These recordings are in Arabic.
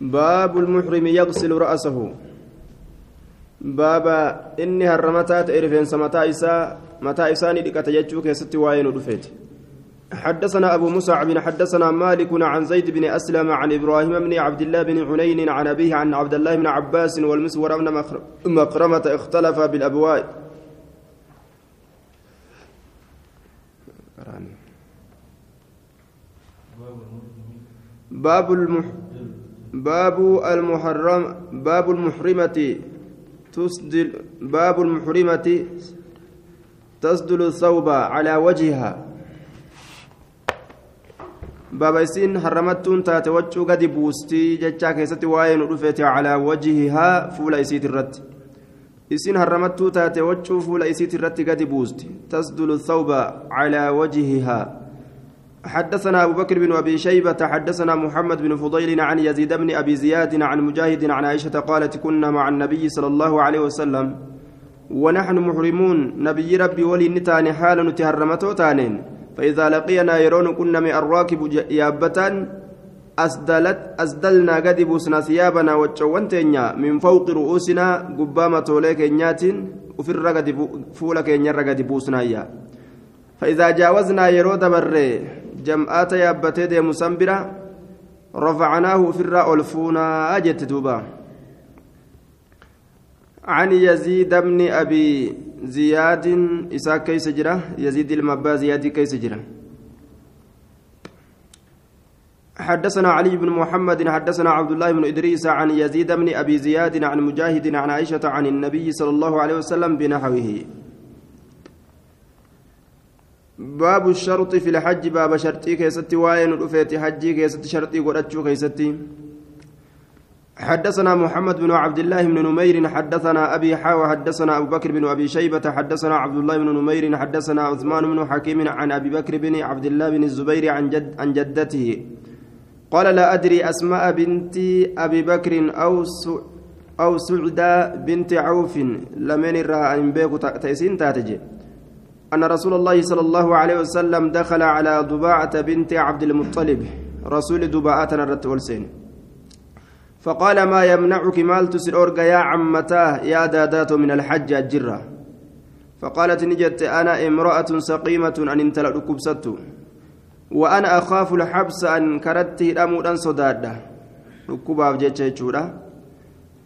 باب المحرم يغسل رأسه. بابا إني هرمتات إرفين سمتا إسا متى إساني لك تججوك ستي وين ودفيت. حدثنا أبو مصعب حدثنا مالك عن زيد بن أسلم عن إبراهيم بن عبد الله بن حنين عن أبيه عن عبد الله بن عباس والمسور بن مقرمة اختلف بالأبواء. باب المح باب المحرم باب المحرمة تسدل باب المحرمة تسدل الثوب على وجهها. بابا إسين حرمتون تاتي وجهو قد بوستي جتشا كيستي واين على وجهها فولا إسيت الرد. إسين حرمتو تاتي وجهو فولا إسيت الرد قد بوستي. تسدل الثوب على وجهها. حدثنا أبو بكر بن أبي شيبة حدثنا محمد بن فضيل عن يزيد بن أبي زياد عن مجاهد عن عائشة قالت كنا مع النبي صلى الله عليه وسلم ونحن محرمون. نبي ربي ولي نتاني حال نتهرمتو تانين فإذا لقينا يرون كنا من الراكب يابة أسدلت أسدلنا قد ثيابنا وجوانتينيا من فوق رؤوسنا قبامة وليك وفي الرقد فولك ينرقد بوسنا فإذا جاوزنا يرو دبر جمعات يابتي دي مسنبرة رفعناه في الرأى الفونا أجت دوبا عن يزيد بن أبي زياد إساء كيس جرة يزيد المبا زياد كيس جرة. حدثنا علي بن محمد حدثنا عبد الله بن إدريس عن يزيد بن أبي زياد عن مجاهد عن عائشة عن النبي صلى الله عليه وسلم بنحوه. باب الشرط في الحج باب شرطي كيستي واين رفيتي حجي كيستي شرطي قرأتشو كيستي. حدثنا محمد بن عبد الله بن نمير حدثنا أبي حاوى حدثنا أبو بكر بن أبي شيبة حدثنا عبد الله بن نمير حدثنا عثمان بن حكيم عن أبي بكر بن عبد الله بن الزبير عن, جد عن جدته. قال لا أدري أسماء بنت أبي بكر أو أو سعدة بنت عوف لمن رأى أن بيك تأسين تاتجي. أن رسول الله صلى الله عليه وسلم دخل على ضباعة بنت عبد المطلب. رسول ضباعة نرت والسين. فقال ما يمنعك مال تسر أرقى يا عمتاه يا دادات من الحج الجرة فقالت نجت أنا امرأة سقيمة أن امتلأ كبست وأنا أخاف الحبس أن كردت الأمر أن صدادة ركوبا بجيتشيتشورا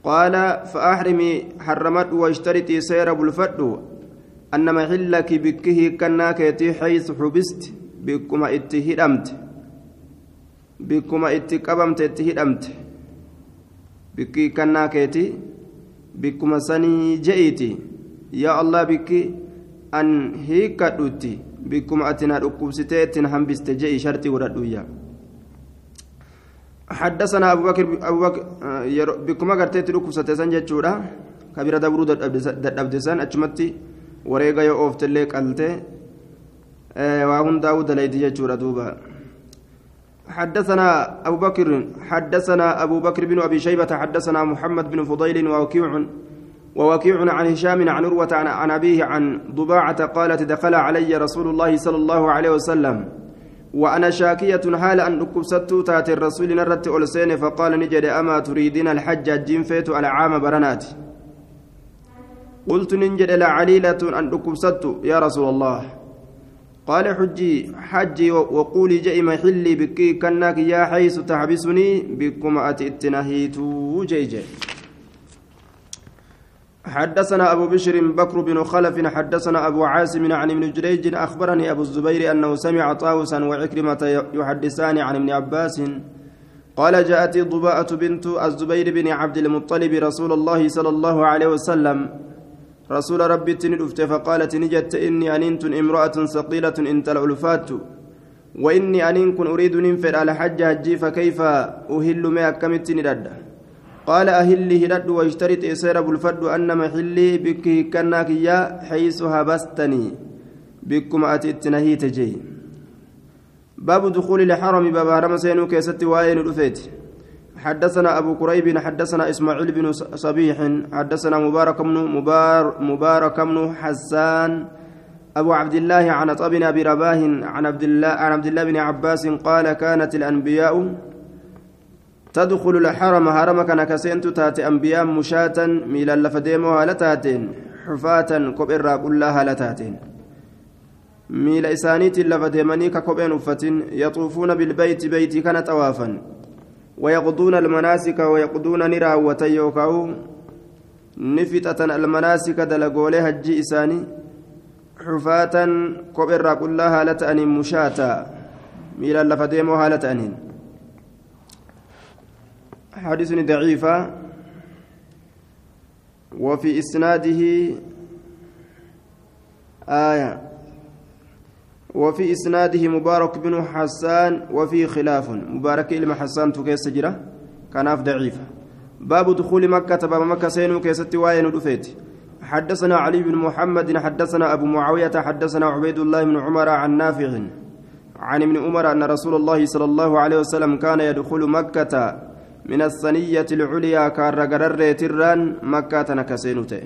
قال فأحرمي حرمت واشترتي سير بالفد أن محلك بكه كناكتي حيث حبست بكما اتهدمت بكما اتقبمت اتهدمت بكي كناكتي بكما سني جئتي يا الله بكي أن هيك دوتي بكما أتنا ركوبستي هنبست جئي شرطي وردويا حدثنا أبو بكر أبو بكر بكما قرتي ركوبستي سنجتشورا كبيرة دبرو دبدسان أجمتي wareega yoo ooftellee qalte waa hundaa'uu dalayti jechuudha duuba. حدثنا أبو بكر حدثنا أبو بكر بن أبي شيبة حدثنا محمد بن فضيل ووكيع ووكيع عن هشام عن عروة عن, أبيه عن ضباعة قالت دخل علي رسول الله صلى الله عليه وسلم وأنا شاكية حال أن أكبست تات الرسول نرت ألسين فقال نجد أما تريدين الحج الجنفيت العام برناتي قلت ننجد لعليلة أن أكبست يا رسول الله. قال حجي حجي وقولي جئ محلي بكي كناك يا حيث تحبسني بكم أتئت نهيت جي جي حدثنا أبو بشر بكر بن خلف حدثنا أبو عاصم عن ابن جريج أخبرني أبو الزبير أنه سمع طاوسا وعكرمة يحدثان عن ابن عباس. قال جاءت ضباءة بنت الزبير بن عبد المطلب رسول الله صلى الله عليه وسلم. رسول ربي تندفت فقالت نجت إني أننت امرأة ثقيلة إن الألفات وإني أنين كن أريد ننفر على حج هجي فكيف أهل ما أكمت ندد؟ قال أهلي هدد واشترط إسير بالفد أن محلي بك كناك يا حيث هبستني. بكم أتيت نهيت جي باب دخول الحرم باب هرم سينو كيست وين الأفيت حدثنا أبو كريب حدثنا إسماعيل بن صبيح حدثنا مبارك بن مبار مبارك بن حسان أبو عبد الله عن طبن أبي رباه عن عبد الله عن عبد الله بن عباس قال كانت الأنبياء تدخل الحرم حرم كان كسنت تاتي أنبياء مشاة ميلا لفديمو هالتاتين حفاة كبر كلها هالتاتين. ميلا إسانيت لفديمني ككوبين أفتين يطوفون بالبيت بيتي كان توافا ويقضون المناسك ويقضون نرا وتيوكاو. نفتة المناسك دلقولي هجي إساني. حفاة كبر كلها هالتأن مشاة ميلا لفديمو هالتأنين حديث ضعيفة. وفي إسناده آية. وفي إسناده مبارك بن حسان وفي خلاف. مبارك ilma حسان ta keessa jira kanaaf ضعيفة باب دخول مكة باب مكة seenuu keessatti waan dhufeeti حدثنا علي بن محمد حدثنا أبو معاوية حدثنا عبيد الله بن عمر عن نافع. عن ابن عمر أن رسول الله صلى الله عليه وسلم كان يدخل مكة من الثنية العليا كار قرر تران مكة نكسينوته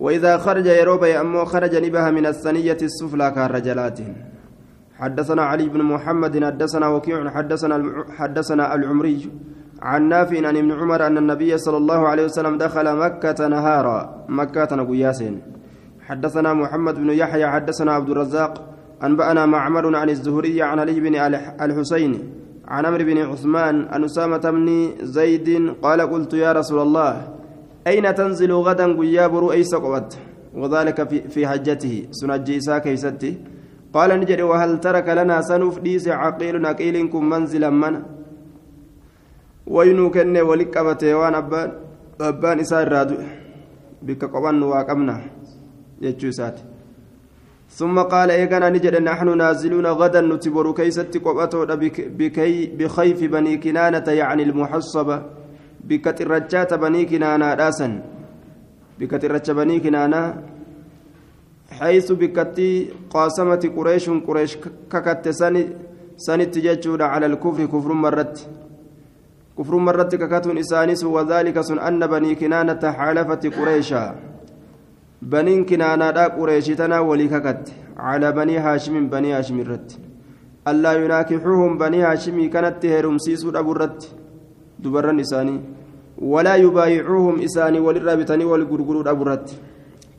وإذا خرج يروبا أمو خرج نبها من الثنية السفلى كار رجلات حدثنا علي بن محمد حدثنا وكيع حدثنا حدثنا العمري عن نافع عن ابن عمر أن النبي صلى الله عليه وسلم دخل مكة نهارا. مكة نقياسين حدثنا محمد بن يحيى حدثنا عبد الرزاق أنبأنا معمر عن الزهري عن علي بن الحسين عن عمرو بن عثمان عن أسامة بن زيد قال قلت يا رسول الله أين تنزل غدا قياب رؤيس قوت وذلك في, في حجته. سنجي إساء كيستي. قال نجري وهل ترك لنا سنف ديس عقيل كن منزلا من؟ وينو كن ولك أبتي وان أبان أبان إساء الرادو. بك قوان واقمنا. يجو ساتي ثم قال إيقنا نجد نحن نازلون غدا نتبر كيست قبطو بكي بخيف بني كنانة يعني المحصبة. بكترجات بني كنانة راسا بكترجات بني كنانة حيث بكتي قاسمة قريش قريش ككت سني سنت ججود على الكفر كفر مرت كفر مرت ككتون إسانس وذلك سن أن بني كنانة حالفة قريشا baniin kinaanaadhaa qureeshitanaa walii kakatte calaa banii haashimiin banii haashim irratti allaa yunaakixuuhum banii haashimii kanatti heerumsiisuu dhabu irratti dubarran isaanii walirraa bitanii wal gurguruu dhabu irratti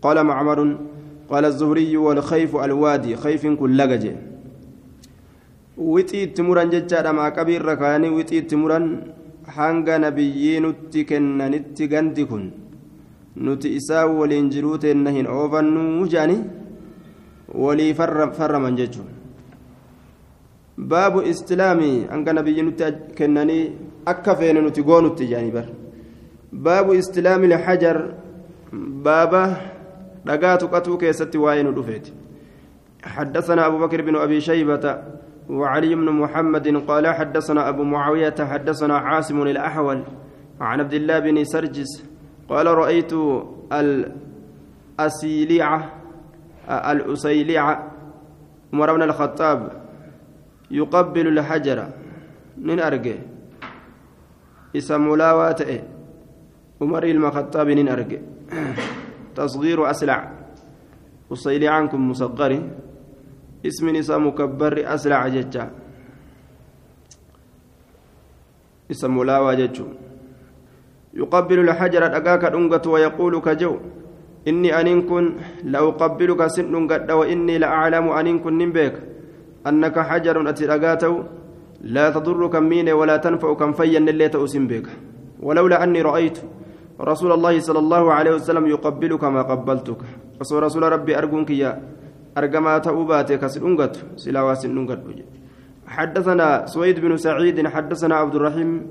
qaala macmarun qaala الزهري والخيف الوادي خيف كل لجج kaayanii wixii itti muran hanga nabiyyiin nutti kennanitti gandi kun nuti isaa waliin jiruu teenna hin oofannuu jaani walii farraman jechuun baabu istilaamii hanga nabiyyi nutti kennanii akka feene nuti goonutti jaanii bar istilaami lxajar baaba dhagaa tuqatuu keessatti waa'ee nu dhufeeti حدثنا أبو بكر بن أبي شيبة وعلي بن محمد قال حدثنا أبو معاوية حدثنا عاصم الأحول عن عبد الله بن سرجس قال رأيت الأسيليعة الأسيليعة عمر بن الخطاب يقبل الحجر. نين أرجع؟ اسم ملاوات عمر الخطاب نين أرجع. تصغير أسلع. أسيليعانكم مصغر. اسم نساء مكبر أسلع ججا اسم ملاوة ججو يقبل الحجر أكاك أنقت ويقول كجو. إني أن كن لأقبلك سن قد وإني لأعلم أن كن نبيك أنك حجر أترقاته لا تضرك مين ولا تنفعك فيا اللي تأسم بك ولولا أني رأيت. رسول الله صلى الله عليه وسلم يقبلك ما قبلتك. رسول رسول ربي أرجونك يا أرجما تأوباتك سنقت سلاوا سنقت حدثنا سويد بن سعيد حدثنا عبد الرحيم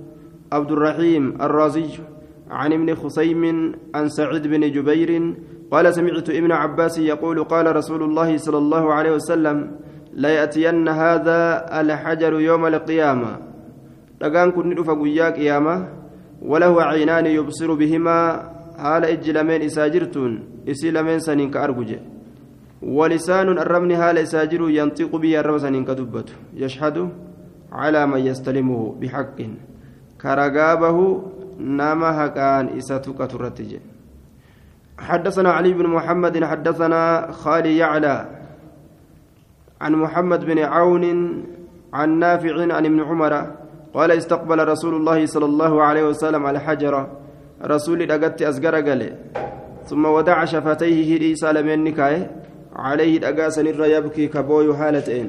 عبد الرحيم الرازي عن ابن خصيم عن سعيد بن جبير قال سمعت ابن عباس يقول قال رسول الله صلى الله عليه وسلم لا يأتين هذا الحجر يوم القيامة. لقان كن ندف قياك قيامة وله عينان يبصر بهما حال إجلمين إساجرتون إسلمين سنين كأرجج ولسان الرمن حال إساجر ينطق به الرم سنين كدبته. يشهد على من يستلمه بحق. كرقابه نما هكان إساتك ترتج حدثنا علي بن محمد حدثنا خالي يعلى عن محمد بن عون عن نافع عن ابن عمر قال استقبل رسول الله صلى الله عليه وسلم على حجرة. رسول أسقر قال ثم ودع شفتيه هدي سالمين نكاي عليه دقاسن يبكي كبوي حالتين.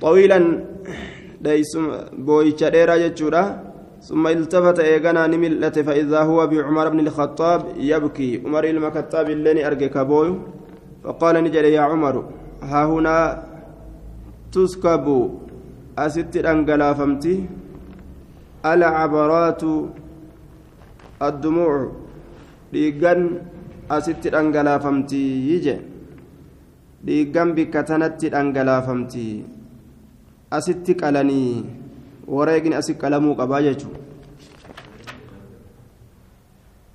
طويلا ديسم بوي شديرا جتشورا. ثم التفت إيغانا نملت فإذا هو بعمر بن الخطاب يبكي. عمر المكتاب اللي أرجع كبوي. فقال نجري يا عمر ها هنا تسكب. أست أنقلافمتي العبرات الدموع dhiiggan asitti dhangalaafamtii je dhiiggan bikka tanatti dhangalaafamtii asitti qalanii wareegni asi qalamuu qabaa jechuudha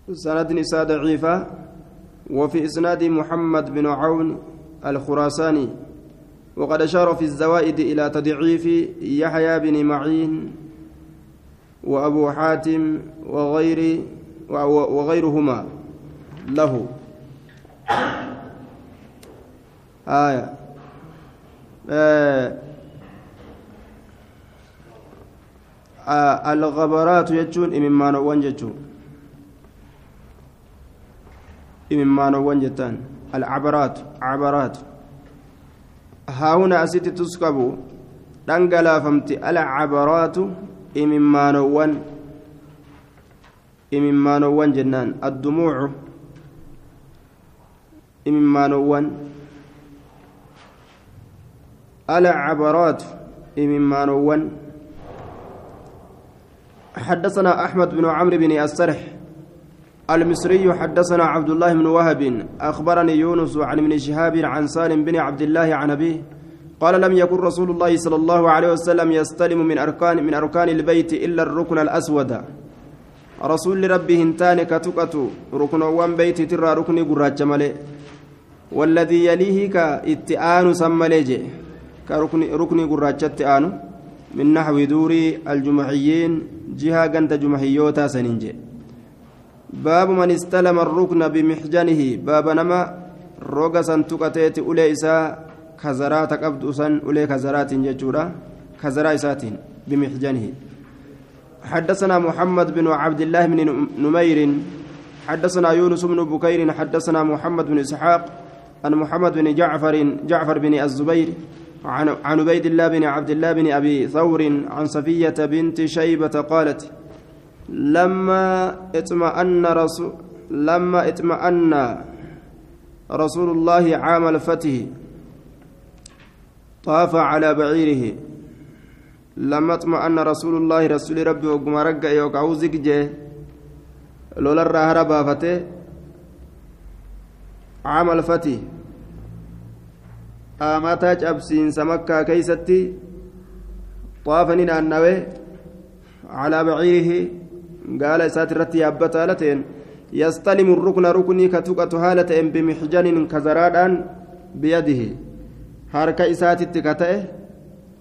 سند إساء ضعيفة وفي إسناد محمد بن عون الخراساني وقد أشار في الزوائد إلى تضعيف يحيى بن معين وأبو حاتم وغير وغيرهما له. آية. آه. آه. الغبرات يجون إمما نوان جتون إمما نوان جتان العبرات. عبرات. هاهنا أسيت تسكبوا دنقلا فمتي العبرات إمما نوان إمما نوان جنان الدموع إمما نوان العبرات إمما نوان حدثنا أحمد بن عمرو بن السرح المصري حدثنا عبد الله بن وهب أخبرني يونس عن ابن شهاب عن سالم بن عبد الله عن أبيه قال لم يكن رسول الله صلى الله عليه وسلم يستلم من أركان من أركان البيت إلا الركن الأسود. رسول ربه هنتان كتكتو ركن وان بيت ترى ركن قراج ملي والذي يليه كإتئان سمليجي كركن ركن قراج التئان من نحو دور الجمعيين جهة قنت جمعيوتا سننجي باب من استلم الركن بمحجنه. باب نما روغا سنتقتيت أوليسا كزرات قبض سن أولي كزرات ججورا كزرا بمحجنه. حدثنا محمد بن عبد الله بن نمير. حدثنا يونس بن بكير. حدثنا محمد بن إسحاق. عن محمد بن جعفر جعفر بن الزبير. عن عبيد الله بن عبد الله بن أبي ثور عن صفية بنت شيبة قالت لما اطمأن رسول لما اطمأن رسول الله عام الفتح طاف على بعيره. لما اطمأن رسول الله رسول ربي وقم رقع يوقعو زكجه لولا الرهر بافته عام الفتح. amataa cabsiinsa makkaa keeysatti xaafani naannawe calaa baciirihi ta'een yastalimu rukna ruknii ka tuqatu haala ta'een bimixjanin kazaraadhaan biyadihi harka isaatitti ka ta'e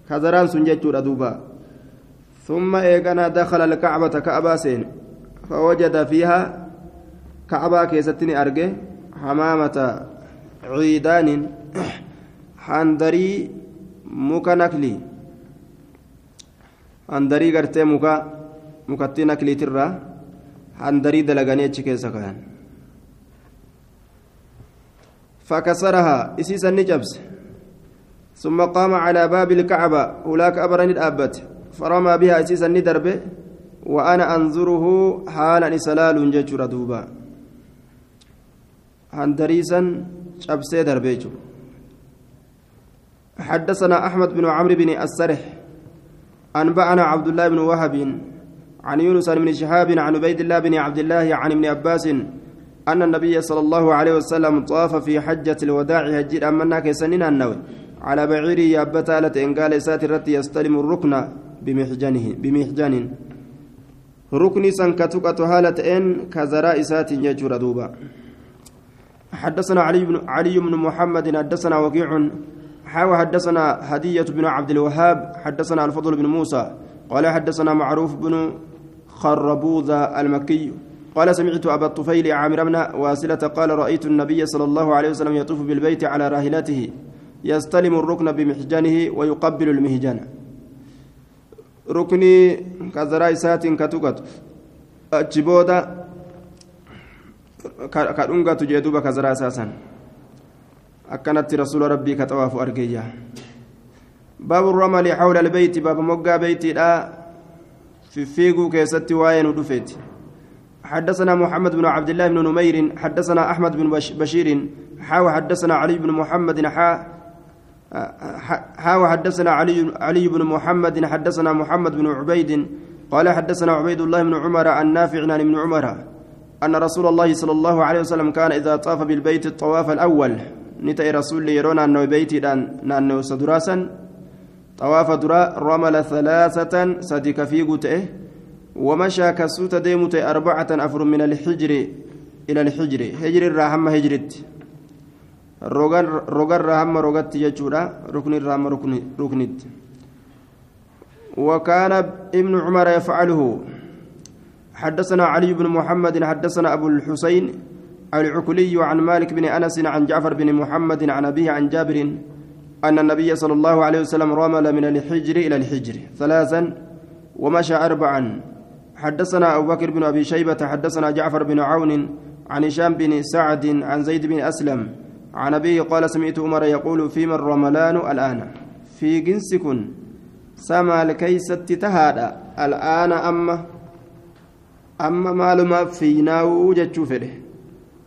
kazaraan sun jechuudha duuba ثم إيقنا دخل الكعبة كعبة سين فوجد فيها كعبة كيستني أرجه حمامة عيدان handarii muka naklii handarii gartee muka mukattii nakliitirraa handarii dalaganii achi keessa kayan فكسرها إسيسا نجبس ثم قام على باب الكعبة هناك أبرني الأبت. فرمى بها إسيسا ندربه وأنا أنظره حالا سلال ججر دوبا هندريسا شبسي دربيجو حدثنا أحمد بن عمرو بن السرح. أنبأنا عبد الله بن وهب عن يونس بن شهاب عن عبيد الله بن عبد الله عن ابن عباس أن النبي صلى الله عليه وسلم طاف في حجة الوداع هجر أمنا كيسنين النوي. على بعير يابتالة إن قال ساترت يستلم الركن بمحجنه بمحجن. ركن سنكتك هالة إن كزراء سات يجور دوبا. حدثنا علي بن علي بن محمد حدثنا وكيع. حاوى حدثنا هدية بن عبد الوهاب حدثنا الفضل بن موسى قال حدثنا معروف بن خربوذة المكي قال سمعت أبا الطفيل عامر بن واسلة قال رأيت النبي صلى الله عليه وسلم يطوف بالبيت على راهلته يستلم الركن بمحجنه ويقبل المهجن ruknii kazaraa isaatiin ka tuqatu achi booda ka dhungatu jee duuba kazaraa isaasan akkanatti rasuula rabbii ka xawaafu argeeyya baabu ramali xawla فيفيغو كيستي واين ودفيت حدثنا محمد بن عبد الله بن نمير حدثنا أحمد بن بشير حاو حدثنا علي بن محمد حا حاو حدثنا علي علي بن محمد حدثنا محمد بن عبيد قال حدثنا عبيد الله بن عمر عن نافع عن ابن عمر أن رسول الله صلى الله عليه وسلم كان إذا طاف بالبيت الطواف الأول. نتأي رسول يرون أنه بيتي أنه سدراسا طواف درا رمل ثلاثة صديق في قته ومشى كسوت ديمت أربعة أفر من الحجر إلى الحجر. هجر الرحم هجرت روغر الرحم روغت يجورا ركن الرحم ركن ركنت. وكان ابن عمر يفعله. حدثنا علي بن محمد حدثنا أبو الحسين العكلي عن مالك بن أنس عن جعفر بن محمد عن أبيه عن جابر أن النبي صلى الله عليه وسلم رمل من الحجر إلى الحجر. ثلاثا ومشى أربعا. حدثنا أبو بكر بن أبي شيبة حدثنا جعفر بن عون عن هشام بن سعد عن زيد بن أسلم عن أبيه قال سمعت عمر يقول فيما الرملان الآن؟ في جنسكن سما الكيسة تهادى الآن أما؟ أما معلومة فينا وجدت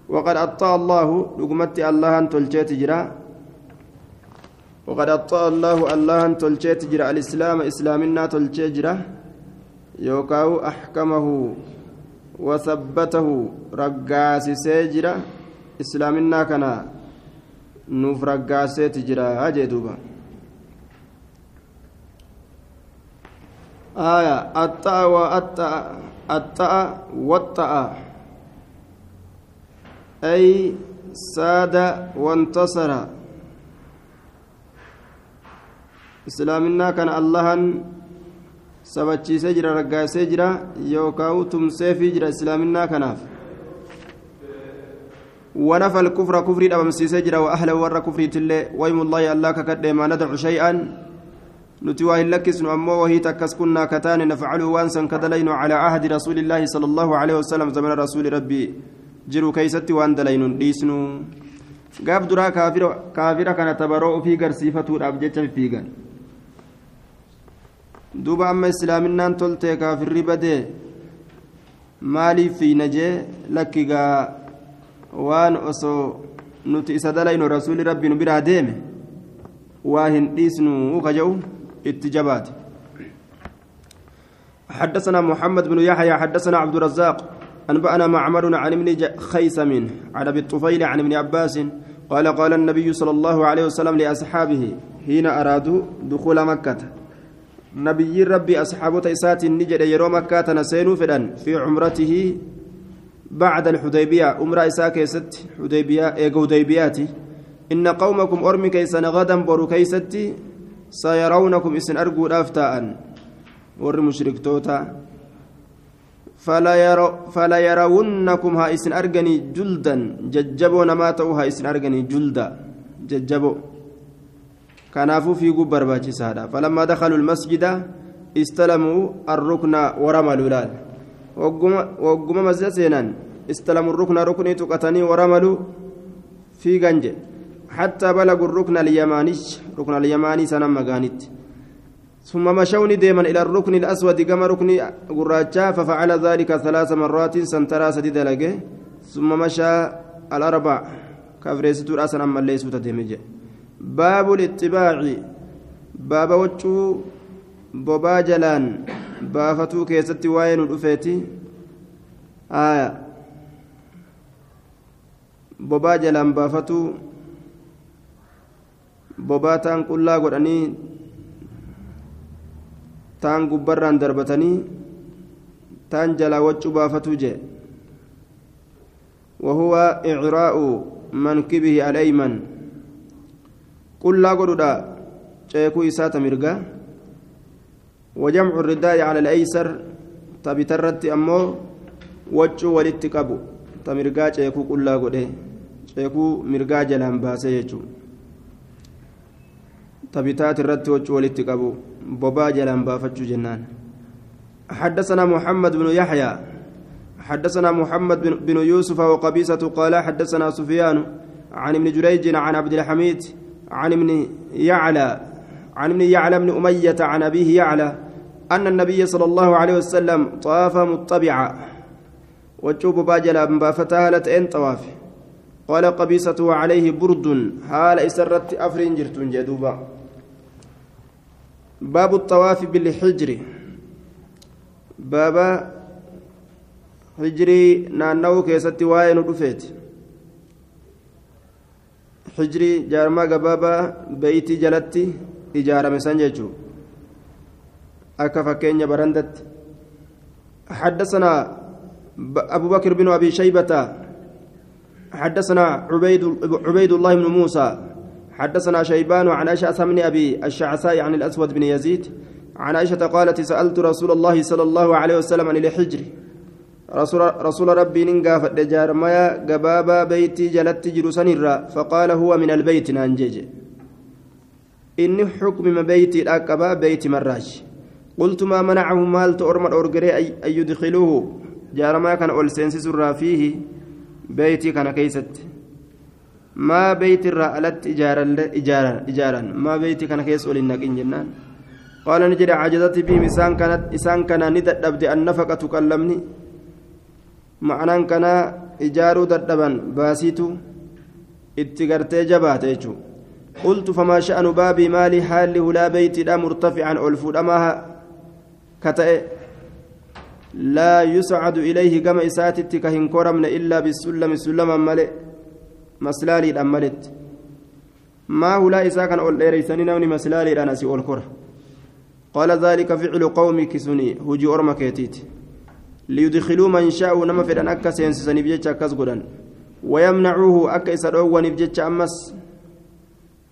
وقد أطاع الله لقمت الله أن تلجت جرا وقد أطاع الله الله أن تلجت جرا الإسلام إسلامنا تلجت جرا. يوكاو أحكمه وثبته رقاس سيجرا. إسلامنا كان نوف رقاسيت جرا أجدوبا آية. الطاء والطاء الطاء والطاء أي ساد وانتصر. إسلامنا كان اللهن sabachiisee jira raggaasee jira yookaan tumseefii jira islaaminaa kanaaf. ونفى الكفر كفري أبمسيسي جرا وأهله ور كفري تلي ويم الله الله ككد ما ندع شيئا نتواه لكس أمو وهي تكس كنا كتان نفعله وانسا كدلين على عهد رسول الله صلى الله عليه وسلم زمن رسول ربي وان دلين ديسنو قاب درا كافر كافر كان تبرؤ في قرسيفة أبجت في قال duuba amma islaaminaan toltee kaafirri badee maaliif fiina jee lakkigaa waan osoo nuti isa dalayno rasuuli rabbi nu biraa deeme waa hin dhiisnu ka jedhu itti jabaate حدثنا محمد بن يحيى حدثنا عبد الرزاق أنبأنا معمر عن ابن خيثم عن أبي الطفيل عن ابن عباس قال قال النبي صلى الله عليه وسلم لأصحابه حين أرادوا دخول مكة نبي ربي أصحابه إسات النجد يرو مكة تنسينوا فدان في عمرته بعد الحديبية. عمرة إساك يست حديبية إيقو حديبياتي. إن قومكم أرمي كيسن غدا برو كيستي سيرونكم إسن أرجو أفتاء ور مشرك توتا. فلا يرو فلا يرونكم ها إسن أرجني جلدا. ججبوا نماتوا ها إسن أرجني جلدا. ججبوا kanaafuu fiiguu barbaachisaadha falammaa dakaluu lmasjida istalamuu arrukna waramaluu laal wagguma masjida seenan istalamuu rukna ruknii tuqatanii waramaluu fiigan jedhe حتى بلغوا الركن اليماني ركن اليماني سنة مغانيت ثم مشوا ديما إلى الركن الأسود كما ركن قراجا ففعل ذلك ثلاث مرات سنترى سديد لقى ثم مشى الأربع كفريستو رأسا أما ليسو تدمجه باب الاتباع. باب وجو بابا جلان. بافتو كيستي واين الأفيتي. آية. بابا جلان بافتو. بابا تان قلا قراني تان قبران دربتني. تان جلا وجو بافتو جي. وهو إعراء منكبه الأيمن. Qullaa godhudha ceekuu isaa ta mirgaa wajamcu ridaa'i cala alaysar ta bitarratti ammoo waccuu walitti qabu ta mirgaa ceekuu qullaa godhe ceekuu mirgaa jalaan baasee jechuu تبتات الرت والاتقابو بوبا جلان بافتشو جنان حدثنا محمد بن يحيى حدثنا محمد بن يوسف وقبيسة قال حدثنا سفيان عن ابن جريج عن عبد الحميد عن ابن يعلى عن ابن يعلى بن أمية عن أبيه يعلى أن النبي صلى الله عليه وسلم طاف مطبعا وجوب باجلا بافتها لتين طواف. قال قبيسة وعليه برد حال إسرت أفرين جرتون جدوبا. باب الطواف بالحجر. بابا حجري نانو كيستي واين حجري جارما قبابا بيتي جلتي إجارة مسنججو أكا فكين برندت حدثنا أبو بكر بن أبي شيبة حدثنا عبيد عبيد الله بن موسى حدثنا شيبان عن أشعث بن أبي الشعثاء عن الأسود بن يزيد عن عائشة قالت سألت رسول الله صلى الله عليه وسلم عن الحجر رسول, ربي ننقاف جارمايا قبابا بيتي جلت جرسنرا فقال هو من البيت نانجيج. إني حكم ما بيتي الأكبا بيت مراج. قلت ما منعهم مال تؤرم الأورجري أن يدخلوه؟ جارما كان أول سنسس فيه. بيتي كان كيست. ما بيت الرألت إجارا إجارا إجارا ما بيتي كان كيس إن جنان. قال نجري عجزت بهم إسان كانت إسان كان ندد النفقة تكلمني. معنaan kanaa ijaaruu dadhaban baasiitu itti gartee jabaate jechuudha qultu famaa sha'anu baabii maali haalli hulaa beeytiidha murtafican ol fuudhamaa ka ta'e laa yuscadu ilayhi gama isaatitti ka hin koramne illaa bisullami sullaman male maslaaliidhaan maletti maa hulaa isaa kana ol dheereysanii namni maslaaliidhaan asii ol kora qaala ذلك فعل قومك سني هجي أرمى كيتيتي ليدخلوا من شاءوا نما فدان أكا سينسسني بجتش أكاس قدان ويمنعوه أكا إسادوغواني بجتش أمس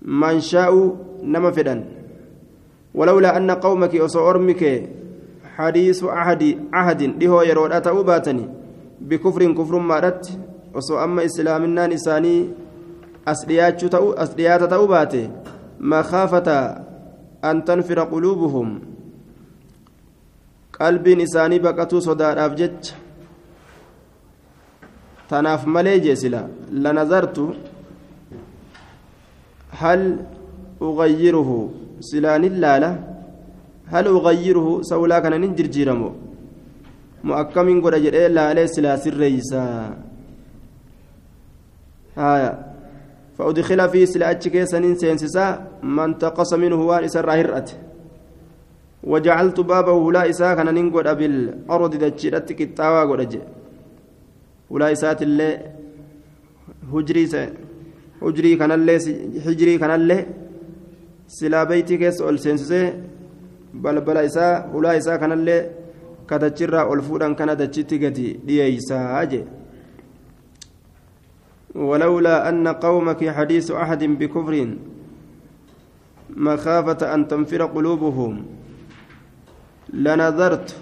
من شاءوا نما فدان. ولولا أن قومك أصو أرمك حديث عهد عهد لهو يرود أتأو باتني بكفر كفر مارت أصو أما إسلامنا نساني أسليات تأو باتي مخافة أن تنفر قلوبهم. Qalbiin isaanii baqatuu sodaadhaaf jecha tanaaf malee jeesila lanazartu hal ugayyiruhu silaanin laala hal ugayyiruhu sawlaa kana nin jirjiiramo mo akkamiin godha jedhee laalee silaa sirreeysaa haya فأدخل في سلاتش كيسن سينسسا من تقص منه وان إسر هرأته وجعلت بابه ولا إساء كان ننقل بالأرض دجرت كتاوى قرج ولا إساء اللي هجري هجري كان اللي هجري كان اللي سلا بيتي كيس أول سينسي بل بل إساء ولا إساء كان اللي كتجرى ألفودا كان دجتي قدي ليسا أجي ولولا أن قومك حديث أحد بكفر مخافة أن تنفر قلوبهم. لنظرت.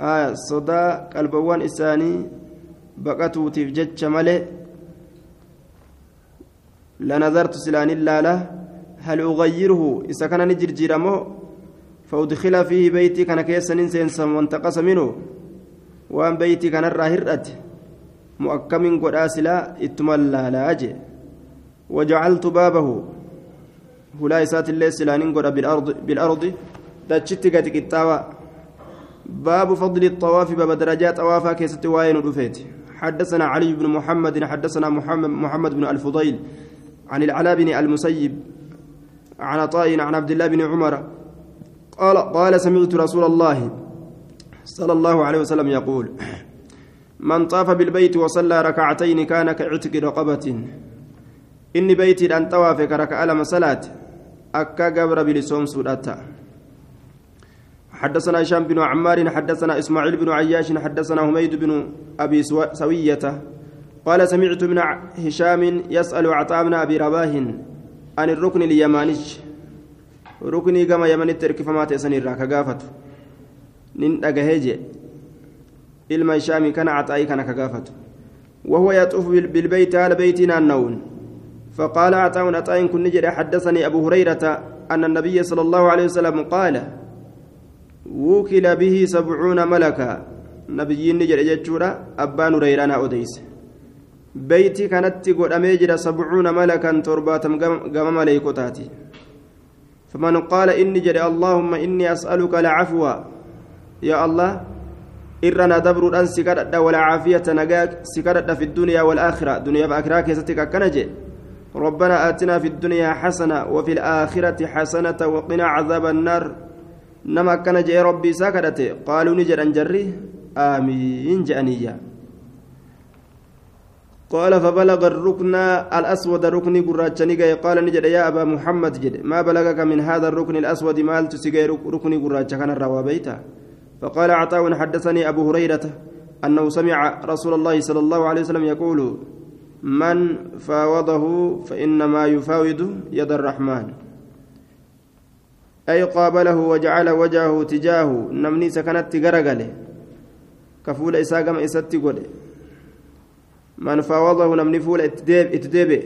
آية صدا قلبوان إساني بقتو تفجج ملئ. لنظرت سلان اللاله هل أغيره؟ إذا كان نجر جيرمو فأدخل فيه بيتي كان كيسا ننسى وانتقص منه. وأن بيتي كان الراهرة مؤكم قد آسلا اتملى لا أجي. وجعلت بابه. الله سلانين قد بالأرض بالأرض دجت قد كتاوى باب فضل الطواف باب درجات طوافا كيست واين رفيت حدثنا علي بن محمد حدثنا محمد محمد بن الفضيل عن العلاء بن المسيب عن عطاء عن عبد الله بن عمر قال قال سمعت رسول الله صلى الله عليه وسلم يقول من طاف بالبيت وصلى ركعتين كان كعتق رقبة إني بيتي أن طواف كركع لما صلاة أكا قبر بلسوم سوداتا حدثنا هشام بن عمار حدثنا إسماعيل بن عياش حدثنا حميد بن أبي سوية. قال سمعت من هشام يسأل عطاء بن أبي رباه عن الركن اليماني. ركني كما يمن الترك فما تسني الراك قافت نن ilma hishaamii kana caxaa'ii kana ka gaafatu وهو يطوف بالبيت على بيتنا النون. فقال عطاء عطاء كن نجد حدثني أبو هريرة أن النبي صلى الله عليه وسلم قال وكل به سبعون ملكا. نبيين نجد جتشورا أبان هريرانا أوديس بيتي كانت قد أميجر سبعون ملكا ترباتم قم مليكتاتي فمن قال إني جري اللهم إني أسألك العفو. يا الله إرنا دبر أن سكرت ولا عافية نجاك سكرت في الدنيا والآخرة. دنيا بأخرى كيستك كنجي. ربنا آتنا في الدنيا حسنة وفي الآخرة حسنة وقنا عذاب النار. نما كان جاء ربي سكرت قالوا نجر أنجري آمين جانية قال فبلغ الركن الأسود ركن قراتشني قال نجد يا أبا محمد جد. ما بلغك من هذا الركن الأسود؟ مال تسيقي ركن قراتش كان الروابيتا فقال عطاء حدثني أبو هريرة أنه سمع رسول الله صلى الله عليه وسلم يقول من فاوضه فإنما يفاوض يد الرحمن. أي قابله وجعل وجهه تجاهه نمني سكنت غرغله كفول إساقم إساتي من فاوضه نمني فول اتديب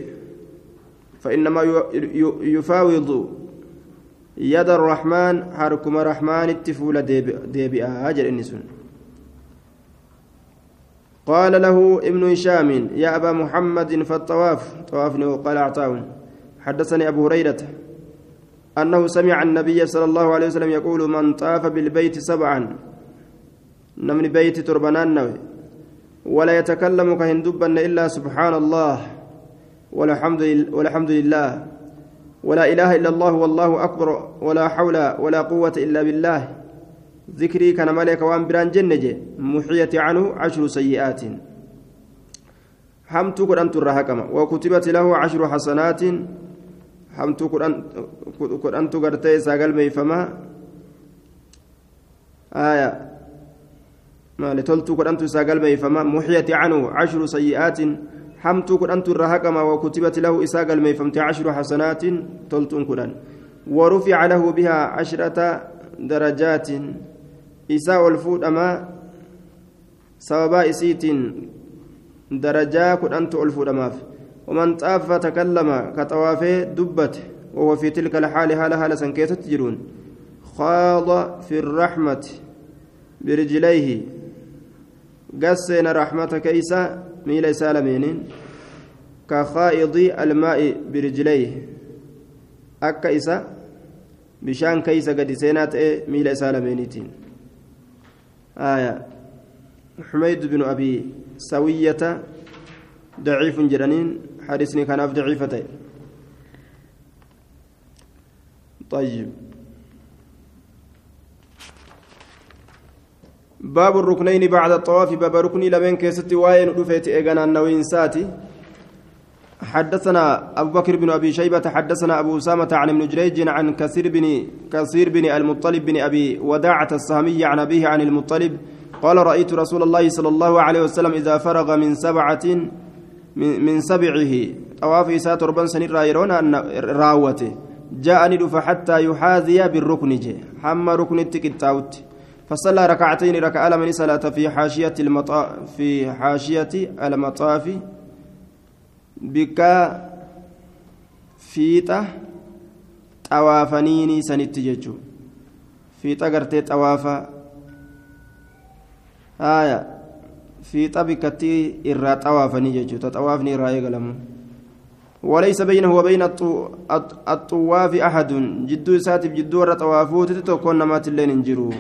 فإنما يفاوض يد الرحمن حركم رحمن التفول ديبئة أجل النسون قال له ابن هشام يا أبا محمد فالطواف. طوافني وقال عطاون حدثني أبو هريرة أنه سمع النبي صلى الله عليه وسلم يقول من طاف بالبيت سبعا. نمن بيت تربنان نوي. ولا يتكلم كهندبا إلا سبحان الله والحمد والحمد لله. ولا إله إلا الله والله أكبر ولا حول ولا قوة إلا بالله. ذكري كان ملك وان بران جنة محية عنه عشر سيئات. حمت قرأنت الرهكمة وكتبت له عشر حسنات. حمت قرأنت قرتي ساقل ميفما. آية. ما لتلت قرأنت ساقل ميفما. محية عنه عشر سيئات. حمت قرأنت الرهكمة وكتبت له إساق الميفمت عشر حسنات. تلت قرأن ورفع له بها عشرة درجات. Isaa ol fuudhamaa sababaa isiitiin darajaa kudhantu ol fuudhamaaf. ومن طاف تكلم كطوافه دبت وهو في تلك الحال هالة هالة سنكيتة تجرون خاض في الرحمة برجليه قسنا رحمة كيسا ميل سالمين كخائض الماء برجليه أكا إسا بشان كيسا قد سينات ميل سالمينتين آية. حميد بن أبي سوية ضعيف jedhaniin حديثني kun ضعيفتين. طيب. باب الركنين بعد الطواف. باب ركني lamaan keessatti waan dhufeeti eega naannawiinsaati. حدثنا أبو بكر بن أبي شيبة حدثنا أبو أسامة عن ابن جريج عن كثير بن كثير بن المطلب بن أبي وداعة السهمي عن أبيه عن المطلب قال رأيت رسول الله صلى الله عليه وسلم إذا فرغ من سبعة من, من سبعه. طواف إساءة ربان سنين رايرون راوته. جاءني دف حتى يحاذي بالركن جي حما ركن التكتاوت. فصلى ركعتين ركع من صلاة في حاشية المطاف في حاشية المطاف bikka fiixa xawaafaniini sanitti jechuun fiixa gartee xawaafa haaya fiixa bikkatti irraa xawaafanii jechuudha xawaafni irraa eegalamu وليس بينه وبين الطواف أحد جدو ساتب جدو ورا طوافوت تتوكون نمات اللين انجرو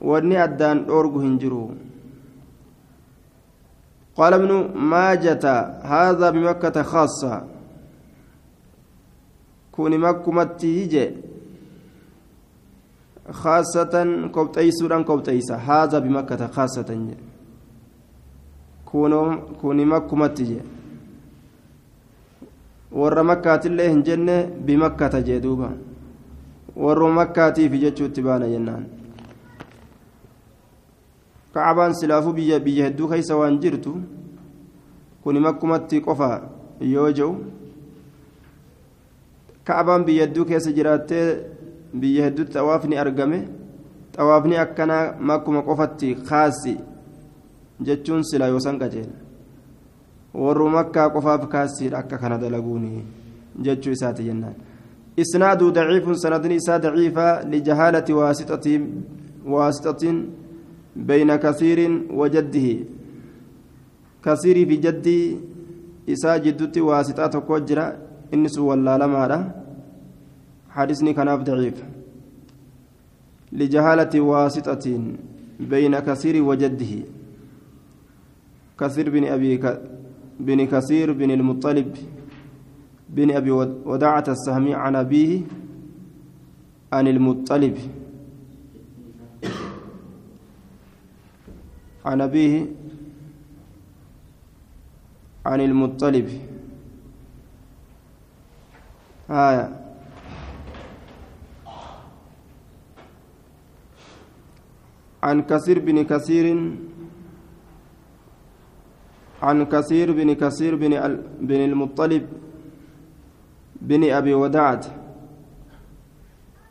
وني أدان أورغو هنجرو قال ابن ماجة هذا بمكة خاصة كوني مكمتي هجي خاصة كوبتيسوران كوبتيسا هذا بمكة خاصة كوني مكمتي warra makkaatillee hin jenne bimakkata jee duuba warra makkaatiif jechuutti baana jennaan keessa waan jirtu kun makkumatti qofa yoo jiru kacbaan biyya hedduu keessa jiraattee biyya hedduutti xawaafni argame xawaafni akkanaa makkuma qofatti kaasi jechuun sila yoosan qajeela warru makkaa qofaaf kaasiidha akka kana dalaguuni jechuu isaati jennaan إسناد ضعيف سند إسا ضعيفة لجهالة واسطة واسطة بين كثير وجده. كثير في جدي إسا جدتي واسطة كوجرة إنس ولا لما حديثني كان ضعيف. لجهالة واسطة بين كثير وجده. كثير بن أبي ك... بن كثير بن المطلب. بن أبي وداعة السهمي عن أبيه عن المطلب. عن أبيه عن المطلب. آية. عن كثير بن كثير عن كثير بن كثير بن بن المطلب بن أبي ودعت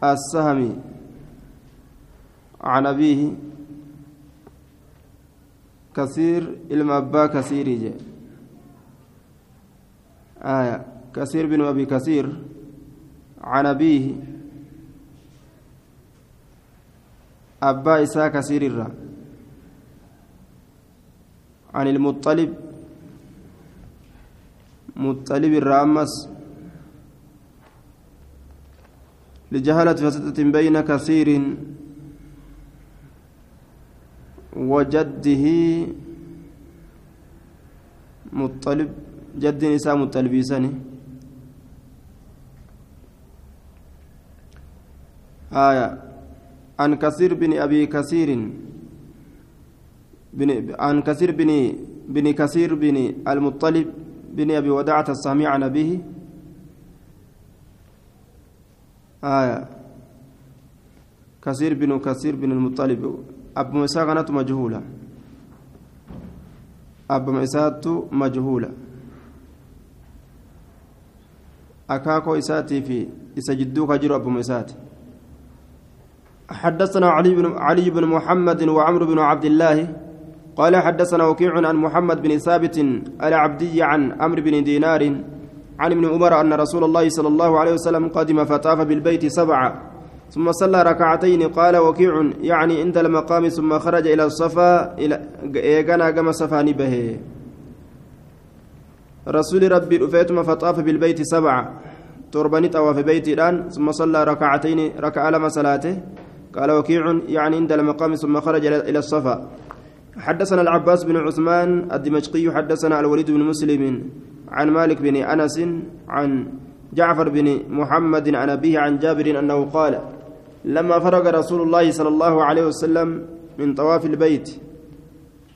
السهمي عن أبيه كثير المبا كثير جي آية. كثير بن أبي كثير عن أبيه. أبا إساء كثير الرّ عن المطلب. مطلب الرامس. لجهالة فسدة بين كثير. وجده مطلب جد نساء مطلبيسني آية عن كثير بن أبي كثير بن عن كثير بن بن كثير بن المطلب بن أبي وداعة السامي عن أبيه آية كثير بن كثير بن المطلب. أبو مساء كانت مجهولة. أبو مساء مجهولة. أكاكو إساتي في إسجدوك جرو أبو مساء حدثنا علي بن علي بن محمد وعمرو بن عبد الله. قال حدثنا وكيع عن محمد بن ثابت العبدي عن عمرو بن دينار عن ابن عمر أن رسول الله صلى الله عليه وسلم قدم فطاف بالبيت سبعة. ثم صلى ركعتين قال وكيع يعني عند المقام ثم خرج إلى الصفا إلى إيغانا كما صفاني به. رسول ربي رفيتم فطاف بالبيت سبعة. تربني طواف بيتي الآن. ثم صلى ركعتين ركع لما صلاته. قال وكيع يعني عند المقام ثم خرج إلى الصفا. حدثنا العباس بن عثمان الدمشقي حدثنا الوليد بن مسلم عن مالك بن أنس عن جعفر بن محمد عن أبيه عن جابر أنه قال لما فرغ رسول الله صلى الله عليه وسلم من طواف البيت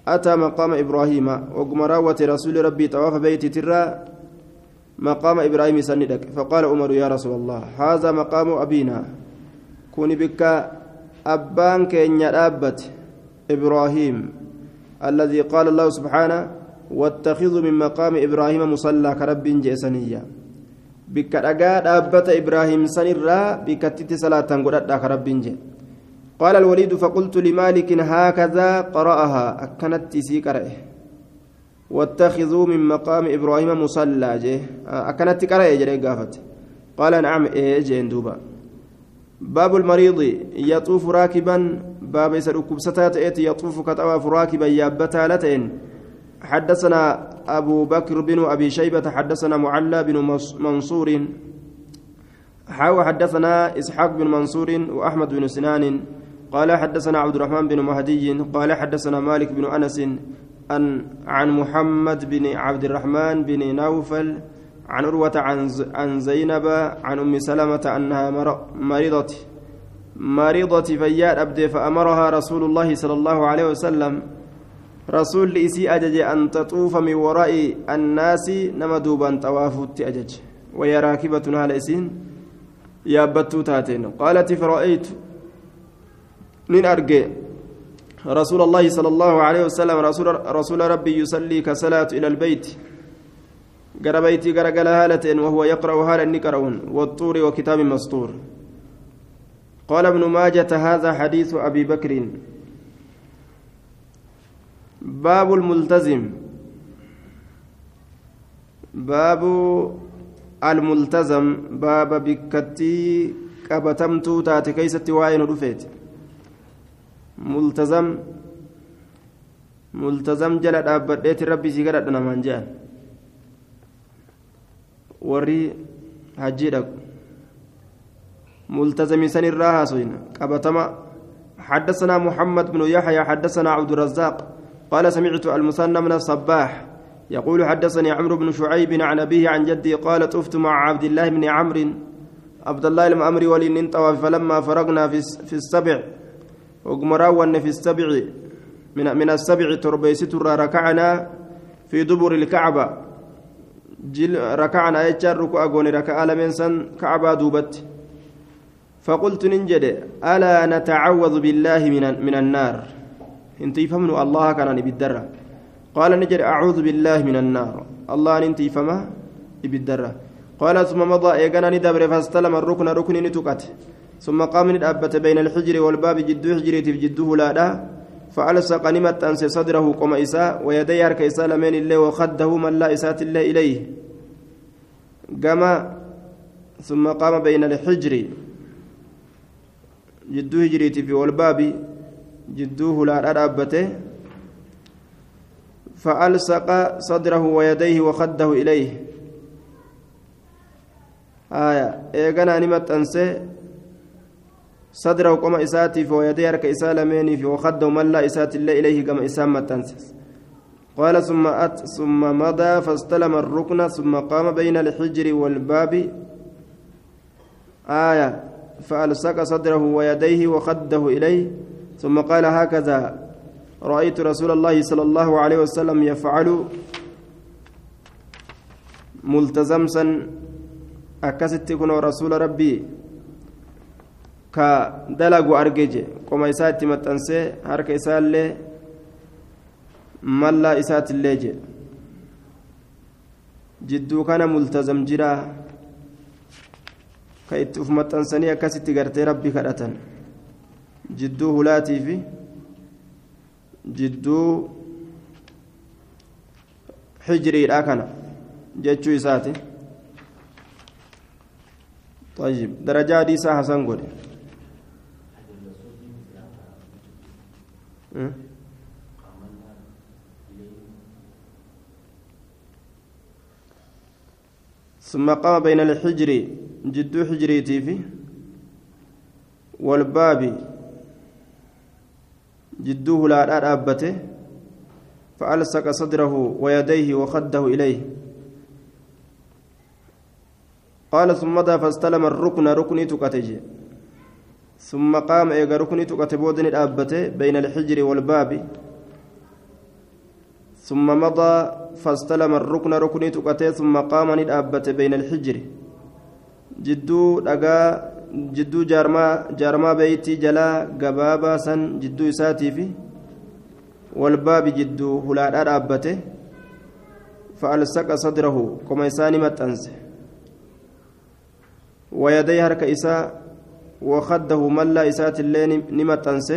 أتى مقام إبراهيم وقمراوة رسول ربي طواف بيت ترى مقام إبراهيم سندك. فقال عمر يا رسول الله هذا مقام أبينا. كوني بك أبان كين يرابت إبراهيم الذي قال الله سبحانه واتخذوا من مقام إبراهيم مصلى كرب جيسانية بك رقا أبت إبراهيم سنرا بك تت صلاة قرأت كرب جي قال الوليد فقلت لمالك هكذا قرأها أكنت تسي قرأه واتخذوا من مقام إبراهيم مصلى جي أكنت قرأه جري قافت قال نعم إيه جين دوبا باب المريض يطوف راكبا باب يسر كبستات يطوف كطواف راكبا يابتا لتين حدثنا أبو بكر بن أبي شيبة حدثنا معلى بن منصور. حاو حدثنا إسحاق بن منصور وأحمد بن سنان. قال حدثنا عبد الرحمن بن مهدي. قال حدثنا مالك بن أنس أن عن محمد بن عبد الرحمن بن نوفل عن عروة عن زينب عن أم سلمة أنها مريضة مريضة فياد أبدي فأمرها رسول الله صلى الله عليه وسلم رسول إسي أجج أن تطوف من وراء الناس نما دوبا طوافت أجج. وهي راكبة على إسين يابتو تاتين. قالت فرأيت. من أرجع. رسول الله صلى الله عليه وسلم رسول, رسول ربي يصلي كصلاة إلى البيت. garagala haala ta'een wahuwa yaqra'u haala inni qara'uun والطور وكتاب مسطور قال ابن ماجة هذا حديث أبي بكر. باب الملتزم. باب الملتزم. باب بكتي قبتمتو تاتي كيستي واين رفيت. ملتزم. ملتزم جل دابديت ربي سيغرا نمان جان. وري حجي ملتزم سن الراها سوين قبتما حدثنا محمد بن يحيى حدثنا عبد الرزاق. قال سمعت المثنى من الصباح. يقول حدثني عمرو بن شعيب عن أبيه عن جدي قال طفت مع عبد الله بن عمرو. عبد الله الأمر ولين طواف فلما فرغنا في السبع وقمراون في السبع من من السبع تربيست ركعنا في دبر الكعبة. جل ركعنا يجر ركوع ركع لمن سن كعبة دوبت. فقلت ننجد ألا نتعوذ بالله من من النار؟ انت فهموا الله كان بالدرة قال نجد أعوذ بالله من النار. الله انت فما؟ بالدرة قال ثم مضى إيقنا ندبر فاستلم الركن ركن نتقت. ثم قام ندأبت بين الحجر والباب جدو حجري في جده لا فألصق نمت أنس صدره قم إساء ويدي أرك إساء لمن الله وخده من لا إسات الله إليه. قام ثم قام بين الحجر. jidduu hijriitii fi walbaabi jidduu hulaadha dhaabbate فألصق صدره ويديه وخده إليه. آية إيغانا نمت أنسي صدره قم إساتي في ويديه أرك إسالمين في وخده من لا إسات الله إليه كما إسام تنسس قال ثم أت ثم مضى فاستلم الركن ثم قام بين الحجر والباب. آية فألصق صدره ويديه وخده إليه. ثم قال هكذا رأيت رسول الله صلى الله عليه وسلم يفعل ملتزمسا. أكست كن رسول ربي كدلق أرجج كما إسات متنسي هرك إسال ملا إسات الليج جدو كان ملتزم جرا uf maxxansanii akkasitti gartee rabbi kadhatan jidduu hulaatii fi jidduu hijriidha kana jechuu isaati طيب درجة حديثة حسن قول ثم قام بين الحجر جدو حجريتي في جدوه لا أبته فألصق صدره ويديه وخده إليه. قال ثم مضى فاستلم الركن ركني تكتج. ثم قام إيجا ركني تكتبودن الأبته بين الحجر والباب. ثم مضى فاستلم الركن ركني تكتي ثم قام ندابت بين الحجر. جدو دغا جدو جارما جارما بيتي جلا غبابا سن جدو ساتي في والباب جدو هلا دابته فألصق صدره كما يساني متنس ويديه هرك إساء وخده ملا إسات اللين نمتنس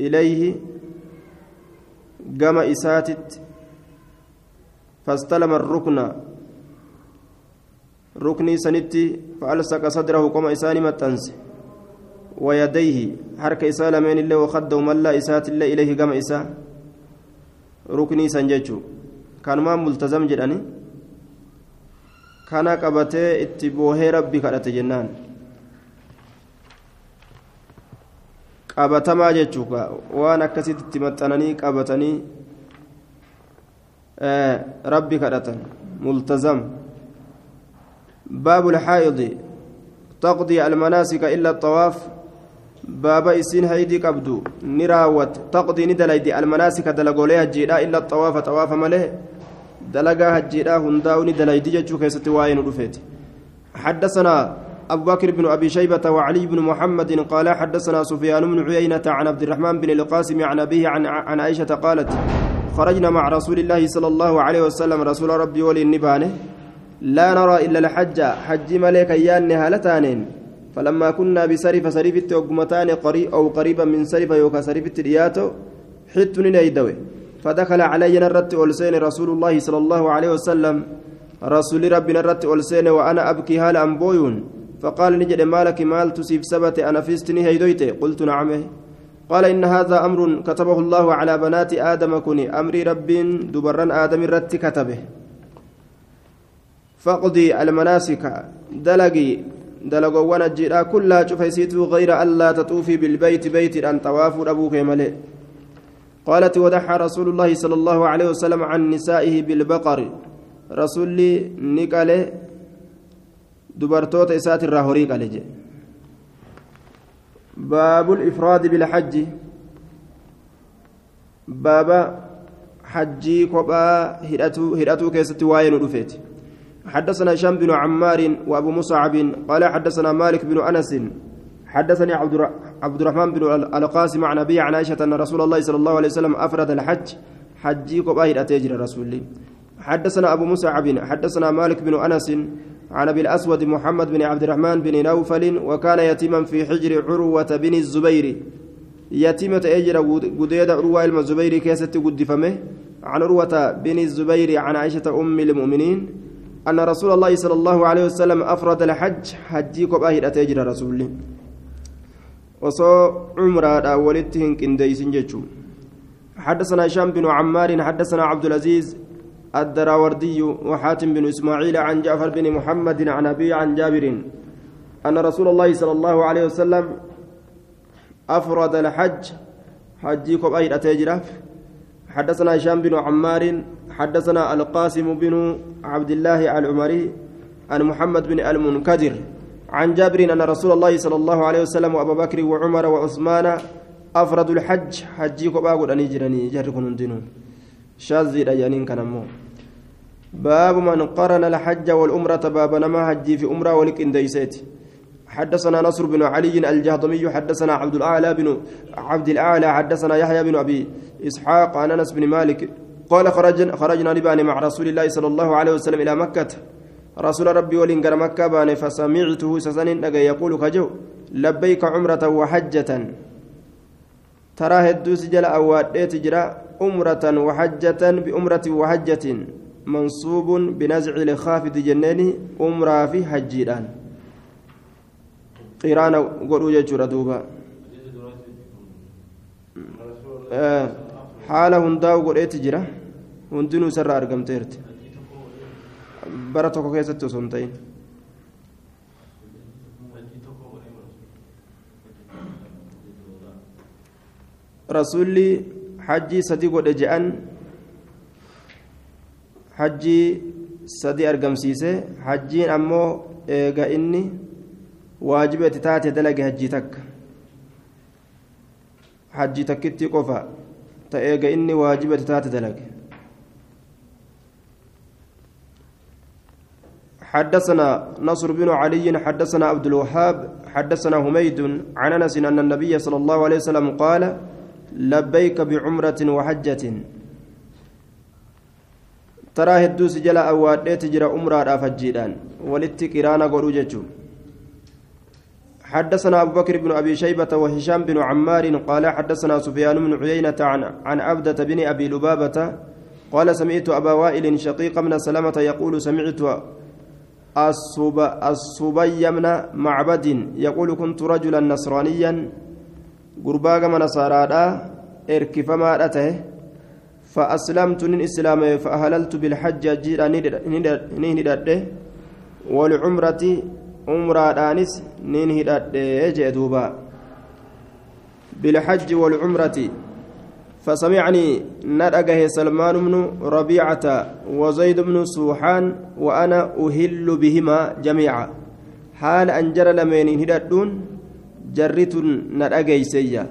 إليه gama isaatitti fastalama rukna. Ruknii sanitti fa'alsaqa sadrahu qoma isaanii maxxanse ويديه حركة إساء لمن الله وخده ملا إسات الله إليه قام إساء ركني سنججو كان ما ملتزم جداني كان قبته اتبوه ربي كرت جنان qabatamaa jechuudha waan akkasitti itti maxxananii qabatanii rabbi kadhatan multazam illa الطواaf baaba isiin haydii qabdu ni raawwat taqdii ni dalaydi almanaasika dalagoolee hajjiidha illa xawaafa xawaafa malee dalagaa hajjiidha hundaa'u ni dalaydi jechuu keessatti waa'ee nu dhufeeti حدثنا أبو بكر بن أبي شيبة وعلي بن محمد قال حدثنا سفيان بن عيينة عن عبد الرحمن بن القاسم عن أبيه عن, عن عائشة قالت خرجنا مع رسول الله صلى الله عليه وسلم رسول ربي ولي النبانه لا نرى إلا الحج حج ملك يان هالتانين. فلما كنا بسرف سرفت وقمتان قريب أو قريبا من سرف يوكا سرفت رياتو حت نيدوي. فدخل علي نرت ألسين رسول الله صلى الله عليه وسلم. رسول ربي نرت ألسين وأنا أبكي هال أنبويون. فقال نجد مالك مال تسيب سبت أنا فيستني هيدويت قلت نعم. قال إن هذا أمر كتبه الله على بنات آدم كوني. أمري رب دبران آدم رت كتبه. فاقضي المناسك. دلقي دلقوان الجيرا كلها شفيسيتو غير ألا تطوفي بالبيت بيت أن طواف أبوك ملئ. قالت ودحى رسول الله صلى الله عليه وسلم عن نسائه بالبقر. رسول نقله دبرتوت إسات الراهوري قال باب الإفراد بالحج. بابا حجي كوبا هدأتو هدأتو كيست واين رفيت حدثنا هشام بن عمار وابو مصعب قال حدثنا مالك بن انس حدثني عبد عبد الرحمن بن القاسم عن ابي عن عائشة أن رسول الله صلى الله عليه وسلم أفرد الحج حجي قبائل اتجر رسول حدثنا أبو مصعب حدثنا مالك بن أنس عن أبي الأسود محمد بن عبد الرحمن بن نوفل وكان يتيما في حجر عروة بن الزبير. يتيمة أجر قديد عروة الزبير كيست قدفمه عن عروة بن الزبير عن عائشة أم المؤمنين أن رسول الله صلى الله عليه وسلم أفرد الحج حجي كباهر أتجر رسول وصو عمرة ولدتهن كنديسن جتشو حدثنا هشام بن عمار حدثنا عبد العزيز الدراوردي وحاتم بن إسماعيل عن جعفر بن محمد عن أبي عن جابر. أن رسول الله صلى الله عليه وسلم أفرد الحج حجي كباهر أتجره حدثنا هشام بن عمار حدثنا القاسم بن عبد الله العمري عن محمد بن المنكدر عن جابر أن رسول الله صلى الله عليه وسلم وأبا بكر وعمر وعثمان أفردوا الحج حجي كباغد أن يجرني جركن دينون شاذي رجانين كنمو باب من قرن الحج والأمرة باب نما حجي في أمرة ولك إنديسيتي حدثنا نصر بن علي الجهضمي حدثنا عبد الأعلى بن عبد الأعلى حدثنا يحيى بن أبي إسحاق عن أنس بن مالك قال خرجنا خرجنا نبان مع رسول الله صلى الله عليه وسلم إلى مكة. رسول ربي ولين مكة بان فسمعته سسن يقول كجو لبيك عمرة وحجة. ترى هدوس جل أواديت جرا عمرة وحجة بأمرة وحجة منصوب بنزع الخافض جناني عمرة في حجيران. Qiraana godhuu jechuudha duuba. Haala hundaa'u godheetti jira. Hundinuu isarraa argamteerti bara tokko keessatti osoo hin rasuulli hajjii sadi godhe je'an hajjii sadi argamsiise hajjiin ammoo eega inni taate dalage hajjii takka. Hajjii takkitti qofa ta eega inni waajibati taate dalage. حدثنا نصر بن علي حدثنا عبد الوهاب حدثنا حميد عن أنس أن النبي صلى الله عليه وسلم قال لبيك بعمرة وحجة. ترى هدوس جلا أواديت جرى عمرة فجيدان ولتك إرانا قولوا حدثنا أبو بكر بن أبي شيبة وهشام بن عمار قال حدثنا سفيان بن عيينة عن عن عبدة بن أبي لبابة قال سمعت أبا وائل شقيق من سلمة يقول سمعت الصب الصبي من معبد يقول كنت رجلا نصرانيا قرباغ من نصارى إركفما أته فأسلمت من إسلام فأهللت بالحج جيرا والعمرة umraadhaanis nin hidhadhe jee duuba. بالحج والعمرة فسمعني ندأجه سلمان بن ربيعة وزيد بن سوحان وأنا أهل بهما جميعا حال أنجر لمن هددون جرت ندأجه سيا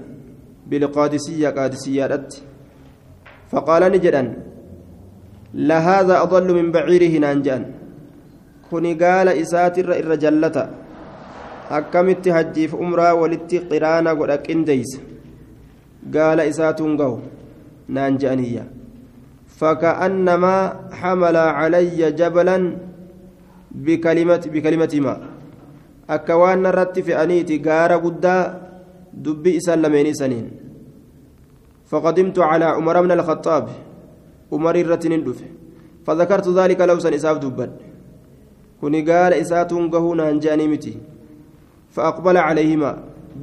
بالقادسية قادسية فقال نجدا لهذا أضل من بعيره نانجان kuni gaala isaatirra irra jallata akkamitti hajjiif umraa walitti qiraana godha qindeeysa gaala isaatuun gahu naan je'aniyya فكأنما حمل علي جبلا بكلمة بكلمتهما أكوان رت في أنيتي غار قدا دبي إسان لمن سنين فقدمت على عمر بن الخطاب عمر الرتن فذكرت ذلك لو سن إساف دبن كوني قال إساتون قهونا هنجاني متي فأقبل عليهما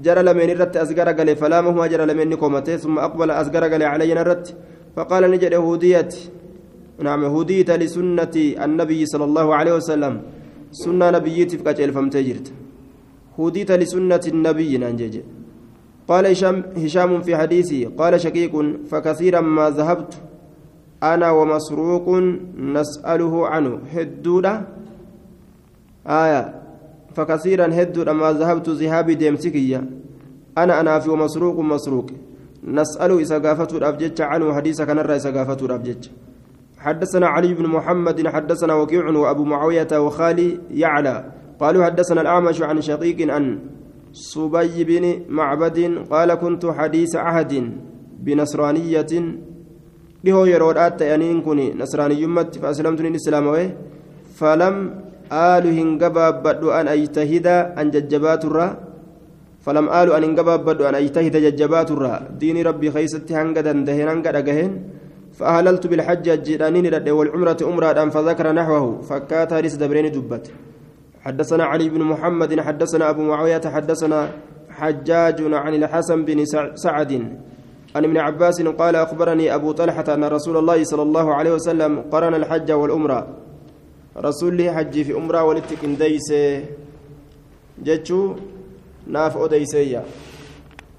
جرى لمن الرت أزقر قال فلامهما جرى لمن نقومته ثم أقبل أزقر قال علينا الرت فقال نجد هودية نعم هودية لسنة النبي صلى الله عليه وسلم سنة نبيتي فكاجل فمتجرت هودية لسنة النبي نانجج قال هشام هشام في حديثي قال شقيق فكثيرا ما ذهبت أنا ومسروق نسأله عنه هدودة آية. فكثيرا هدودة ما ذهبت ذهابي ديمسكية أنا أنا في مسروق. نسأله إذا قافته الأبجج عنه حديث كان الرئيس قافته الأبجج. حدثنا علي بن محمد حدثنا وكيع وأبو معاوية وخالي يعلى. قالوا حدثنا الأعمش عن شقيق عن صبي بن معبد قال كنت حديث عهد بنصرانية. dhihoo yeroodhaat ta'aniin kun nasraaniyyummatti faaslamtuun islaamawee falam aalu hin gabaabbadhu an ajtahida an jajjabaaturraa? Falam aalu an hin gabaabbadhu an ajtahida jajjabaaturraa? Diini rabbii keeysatti hanga dandaheen hanga dhagaheen? فأهللت بالحج الجيرانين والعمرة أمرا فذكر نحوه فكات هرس دبرين دبت حدثنا علي بن محمد حدثنا أبو معاوية حدثنا حجاج عن الحسن بن سعد عن ابن عباس قال أخبرني أبو طلحة أن رسول الله صلى الله عليه وسلم قرن الحج والأمرة رسول حج في أمرة ولتكن ديسه جتشو ناف أديسيه